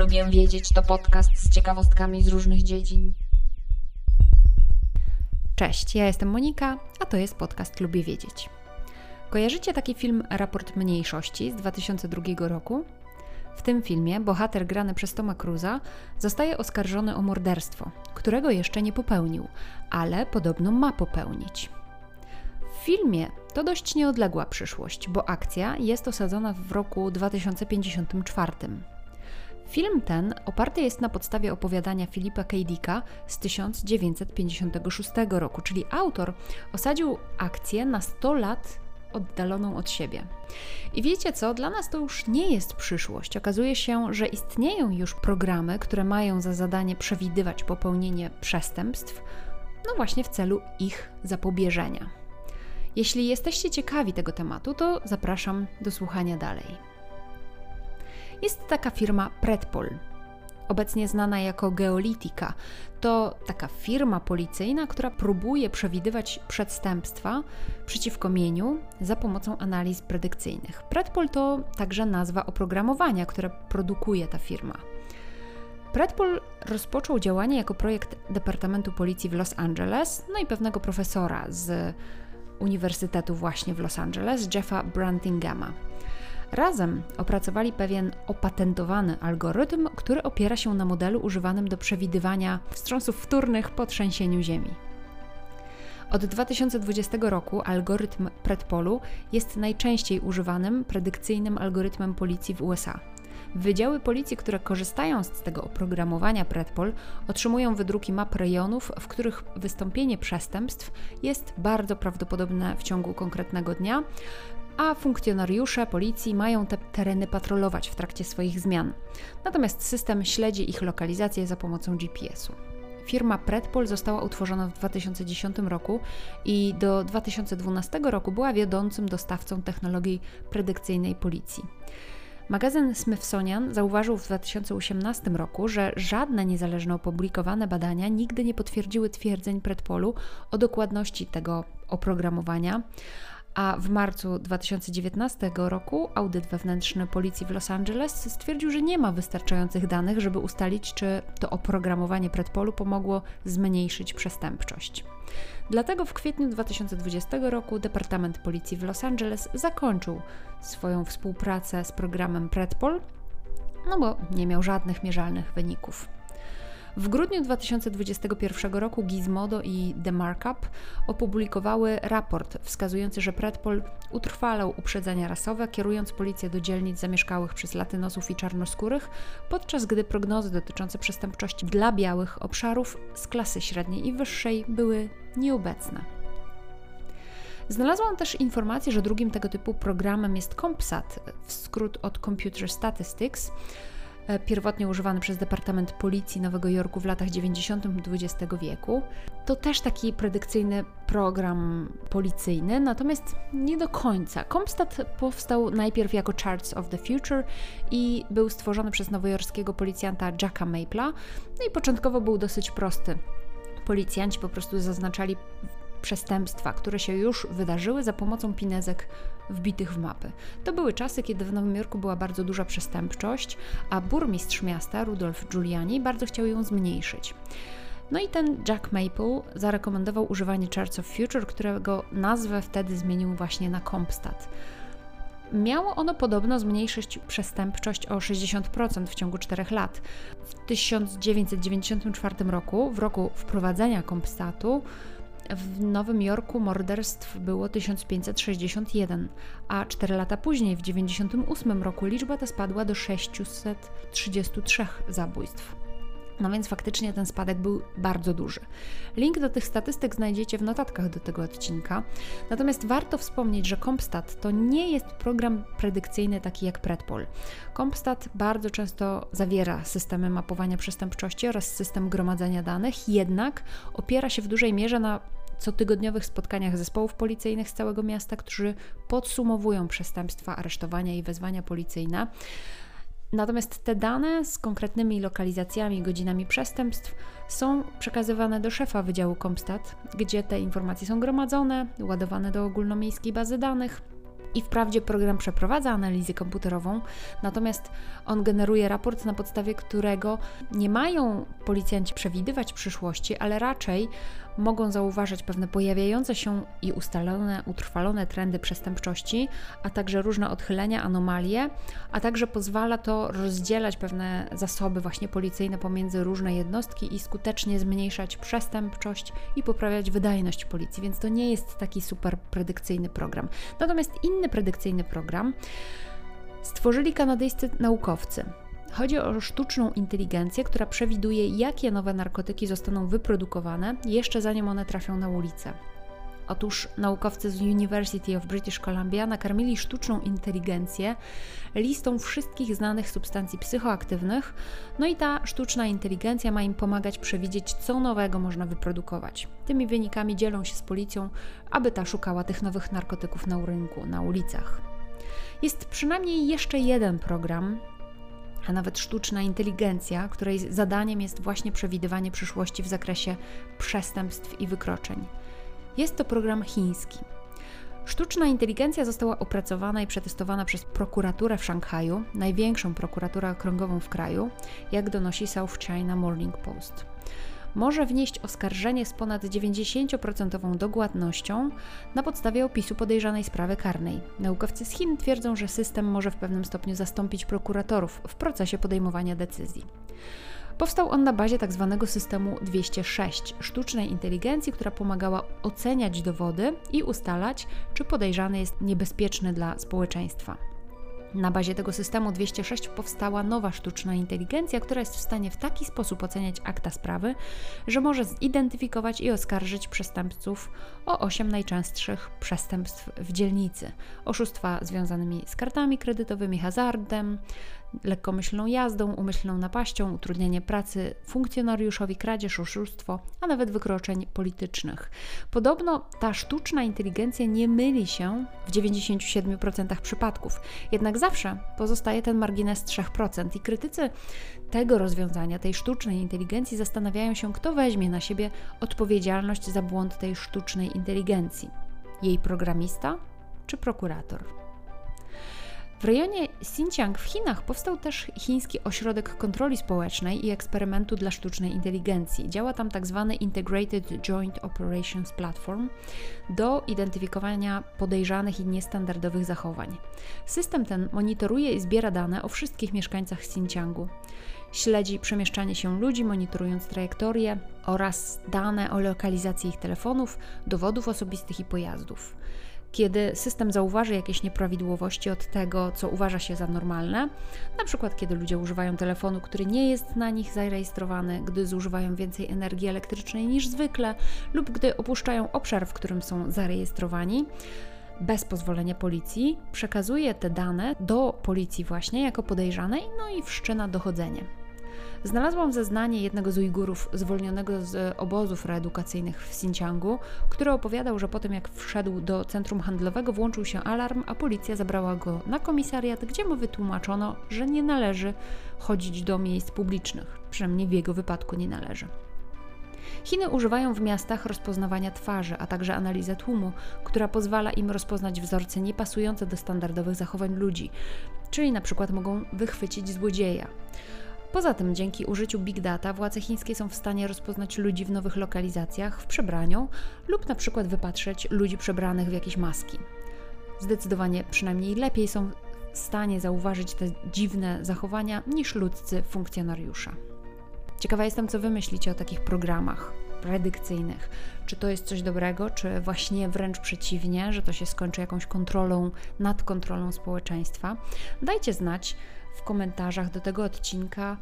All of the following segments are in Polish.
Lubię wiedzieć to podcast z ciekawostkami z różnych dziedzin. Cześć, ja jestem Monika, a to jest podcast Lubię Wiedzieć. Kojarzycie taki film Raport Mniejszości z 2002 roku? W tym filmie bohater grany przez Toma Cruza zostaje oskarżony o morderstwo, którego jeszcze nie popełnił, ale podobno ma popełnić. W filmie to dość nieodległa przyszłość, bo akcja jest osadzona w roku 2054. Film ten oparty jest na podstawie opowiadania Filipa K. Dicka z 1956 roku, czyli autor osadził akcję na 100 lat oddaloną od siebie. I wiecie co? Dla nas to już nie jest przyszłość. Okazuje się, że istnieją już programy, które mają za zadanie przewidywać popełnienie przestępstw, no właśnie w celu ich zapobieżenia. Jeśli jesteście ciekawi tego tematu, to zapraszam do słuchania dalej. Jest taka firma Predpol, obecnie znana jako Geolitika. To taka firma policyjna, która próbuje przewidywać przestępstwa przeciwko mieniu za pomocą analiz predykcyjnych. Predpol to także nazwa oprogramowania, które produkuje ta firma. Predpol rozpoczął działanie jako projekt Departamentu Policji w Los Angeles, no i pewnego profesora z Uniwersytetu właśnie w Los Angeles, Jeffa Brantingama. Razem opracowali pewien opatentowany algorytm, który opiera się na modelu używanym do przewidywania wstrząsów wtórnych po trzęsieniu Ziemi. Od 2020 roku algorytm Predpolu jest najczęściej używanym predykcyjnym algorytmem policji w USA. Wydziały policji, które korzystają z tego oprogramowania Predpol, otrzymują wydruki map rejonów, w których wystąpienie przestępstw jest bardzo prawdopodobne w ciągu konkretnego dnia, a funkcjonariusze policji mają te tereny patrolować w trakcie swoich zmian. Natomiast system śledzi ich lokalizację za pomocą GPS-u. Firma Predpol została utworzona w 2010 roku i do 2012 roku była wiodącym dostawcą technologii predykcyjnej policji. Magazyn Smithsonian zauważył w 2018 roku, że żadne niezależne opublikowane badania nigdy nie potwierdziły twierdzeń Predpolu o dokładności tego oprogramowania, a w marcu 2019 roku audyt wewnętrzny policji w Los Angeles stwierdził, że nie ma wystarczających danych, żeby ustalić, czy to oprogramowanie predpolu pomogło zmniejszyć przestępczość. Dlatego w kwietniu 2020 roku Departament Policji w Los Angeles zakończył swoją współpracę z programem Predpol, no bo nie miał żadnych mierzalnych wyników. W grudniu 2021 roku Gizmodo i The Markup opublikowały raport wskazujący, że Predpol utrwalał uprzedzenia rasowe, kierując policję do dzielnic zamieszkałych przez latynosów i czarnoskórych, podczas gdy prognozy dotyczące przestępczości dla białych obszarów z klasy średniej i wyższej były nieobecne. Znalazłam też informację, że drugim tego typu programem jest CompSat, w skrót od Computer Statistics, pierwotnie używany przez Departament Policji Nowego Jorku w latach 90. XX wieku. To też taki predykcyjny program policyjny, natomiast nie do końca. Comstat powstał najpierw jako Charts of the Future i był stworzony przez nowojorskiego policjanta Jacka Mapla. No i początkowo był dosyć prosty. Policjanci po prostu zaznaczali przestępstwa, które się już wydarzyły za pomocą pinezek wbitych w mapy. To były czasy, kiedy w Nowym Jorku była bardzo duża przestępczość, a burmistrz miasta, Rudolf Giuliani, bardzo chciał ją zmniejszyć. No i ten Jack Maple zarekomendował używanie Charts of Future, którego nazwę wtedy zmienił właśnie na Compstat. Miało ono podobno zmniejszyć przestępczość o 60% w ciągu 4 lat. W 1994 roku, w roku wprowadzenia Compstatu, w Nowym Jorku morderstw było 1561, a 4 lata później, w 1998 roku, liczba ta spadła do 633 zabójstw. No więc faktycznie ten spadek był bardzo duży. Link do tych statystyk znajdziecie w notatkach do tego odcinka. Natomiast warto wspomnieć, że Compstat to nie jest program predykcyjny taki jak Predpol. Compstat bardzo często zawiera systemy mapowania przestępczości oraz system gromadzenia danych, jednak opiera się w dużej mierze na cotygodniowych spotkaniach zespołów policyjnych z całego miasta, którzy podsumowują przestępstwa, aresztowania i wezwania policyjne. Natomiast te dane z konkretnymi lokalizacjami i godzinami przestępstw są przekazywane do szefa Wydziału Komstat, gdzie te informacje są gromadzone, ładowane do ogólnomiejskiej bazy danych I wprawdzie program przeprowadza analizę komputerową, natomiast on generuje raport, na podstawie którego nie mają policjanci przewidywać przyszłości, ale raczej mogą zauważyć pewne pojawiające się i ustalone, utrwalone trendy przestępczości, a także różne odchylenia, anomalie, a także pozwala to rozdzielać pewne zasoby właśnie policyjne pomiędzy różne jednostki i skutecznie zmniejszać przestępczość i poprawiać wydajność policji, więc to nie jest taki super predykcyjny program. Natomiast inny predykcyjny program stworzyli kanadyjscy naukowcy. Chodzi o sztuczną inteligencję, która przewiduje, jakie nowe narkotyki zostaną wyprodukowane jeszcze zanim one trafią na ulicę. Otóż naukowcy z University of British Columbia nakarmili sztuczną inteligencję listą wszystkich znanych substancji psychoaktywnych, no i ta sztuczna inteligencja ma im pomagać przewidzieć, co nowego można wyprodukować. Tymi wynikami dzielą się z policją, aby ta szukała tych nowych narkotyków na rynku, na ulicach. Jest przynajmniej jeszcze jeden program, a nawet sztuczna inteligencja, której zadaniem jest właśnie przewidywanie przyszłości w zakresie przestępstw i wykroczeń. Jest to program chiński. Sztuczna inteligencja została opracowana i przetestowana przez prokuraturę w Szanghaju, największą prokuraturę okręgową w kraju, jak donosi South China Morning Post może wnieść oskarżenie z ponad 90% dogładnością na podstawie opisu podejrzanej sprawy karnej. Naukowcy z Chin twierdzą, że system może w pewnym stopniu zastąpić prokuratorów w procesie podejmowania decyzji. Powstał on na bazie tzw. Tak systemu 206, sztucznej inteligencji, która pomagała oceniać dowody i ustalać, czy podejrzany jest niebezpieczny dla społeczeństwa. Na bazie tego systemu 206 powstała nowa sztuczna inteligencja, która jest w stanie w taki sposób oceniać akta sprawy, że może zidentyfikować i oskarżyć przestępców o 8 najczęstszych przestępstw w dzielnicy: oszustwa związanymi z kartami kredytowymi, hazardem, lekkomyślną jazdą, umyślną napaścią, utrudnienie pracy funkcjonariuszowi, kradzież, oszustwo, a nawet wykroczeń politycznych. Podobno ta sztuczna inteligencja nie myli się w 97% przypadków, jednak zawsze pozostaje ten margines 3% i krytycy tego rozwiązania, tej sztucznej inteligencji zastanawiają się, kto weźmie na siebie odpowiedzialność za błąd tej sztucznej inteligencji. Jej programista czy prokurator? W rejonie Xinjiang w Chinach powstał też chiński ośrodek kontroli społecznej i eksperymentu dla sztucznej inteligencji. Działa tam tzw. Tak Integrated Joint Operations Platform do identyfikowania podejrzanych i niestandardowych zachowań. System ten monitoruje i zbiera dane o wszystkich mieszkańcach Xinjiangu. Śledzi przemieszczanie się ludzi, monitorując trajektorie oraz dane o lokalizacji ich telefonów, dowodów osobistych i pojazdów kiedy system zauważy jakieś nieprawidłowości od tego, co uważa się za normalne, na przykład kiedy ludzie używają telefonu, który nie jest na nich zarejestrowany, gdy zużywają więcej energii elektrycznej niż zwykle, lub gdy opuszczają obszar, w którym są zarejestrowani, bez pozwolenia policji, przekazuje te dane do policji właśnie jako podejrzanej, no i wszczyna dochodzenie. Znalazłam zeznanie jednego z Ujgurów zwolnionego z obozów reedukacyjnych w Xinjiangu, który opowiadał, że po tym jak wszedł do centrum handlowego włączył się alarm, a policja zabrała go na komisariat, gdzie mu wytłumaczono, że nie należy chodzić do miejsc publicznych. Przynajmniej w jego wypadku nie należy. Chiny używają w miastach rozpoznawania twarzy, a także analizę tłumu, która pozwala im rozpoznać wzorce niepasujące do standardowych zachowań ludzi, czyli na przykład mogą wychwycić złodzieja. Poza tym, dzięki użyciu big data, władze chińskie są w stanie rozpoznać ludzi w nowych lokalizacjach, w przebraniu lub na przykład wypatrzeć ludzi przebranych w jakieś maski. Zdecydowanie przynajmniej lepiej są w stanie zauważyć te dziwne zachowania niż ludzcy funkcjonariusze. Ciekawa jestem, co wy myślicie o takich programach predykcyjnych. Czy to jest coś dobrego, czy właśnie wręcz przeciwnie, że to się skończy jakąś kontrolą nad kontrolą społeczeństwa? Dajcie znać w komentarzach do tego odcinka,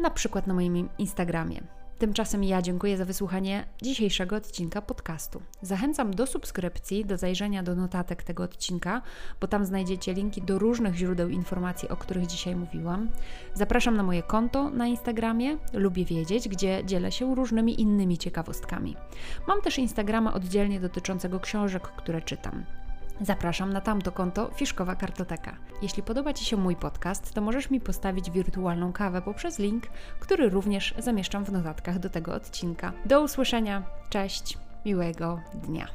na przykład na moim Instagramie. Tymczasem ja dziękuję za wysłuchanie dzisiejszego odcinka podcastu. Zachęcam do subskrypcji, do zajrzenia do notatek tego odcinka, bo tam znajdziecie linki do różnych źródeł informacji, o których dzisiaj mówiłam. Zapraszam na moje konto na Instagramie, lubię wiedzieć, gdzie dzielę się różnymi innymi ciekawostkami. Mam też Instagrama oddzielnie dotyczącego książek, które czytam. Zapraszam na tamto konto Fiszkowa Kartoteka. Jeśli podoba Ci się mój podcast, to możesz mi postawić wirtualną kawę poprzez link, który również zamieszczam w notatkach do tego odcinka. Do usłyszenia, cześć, miłego dnia.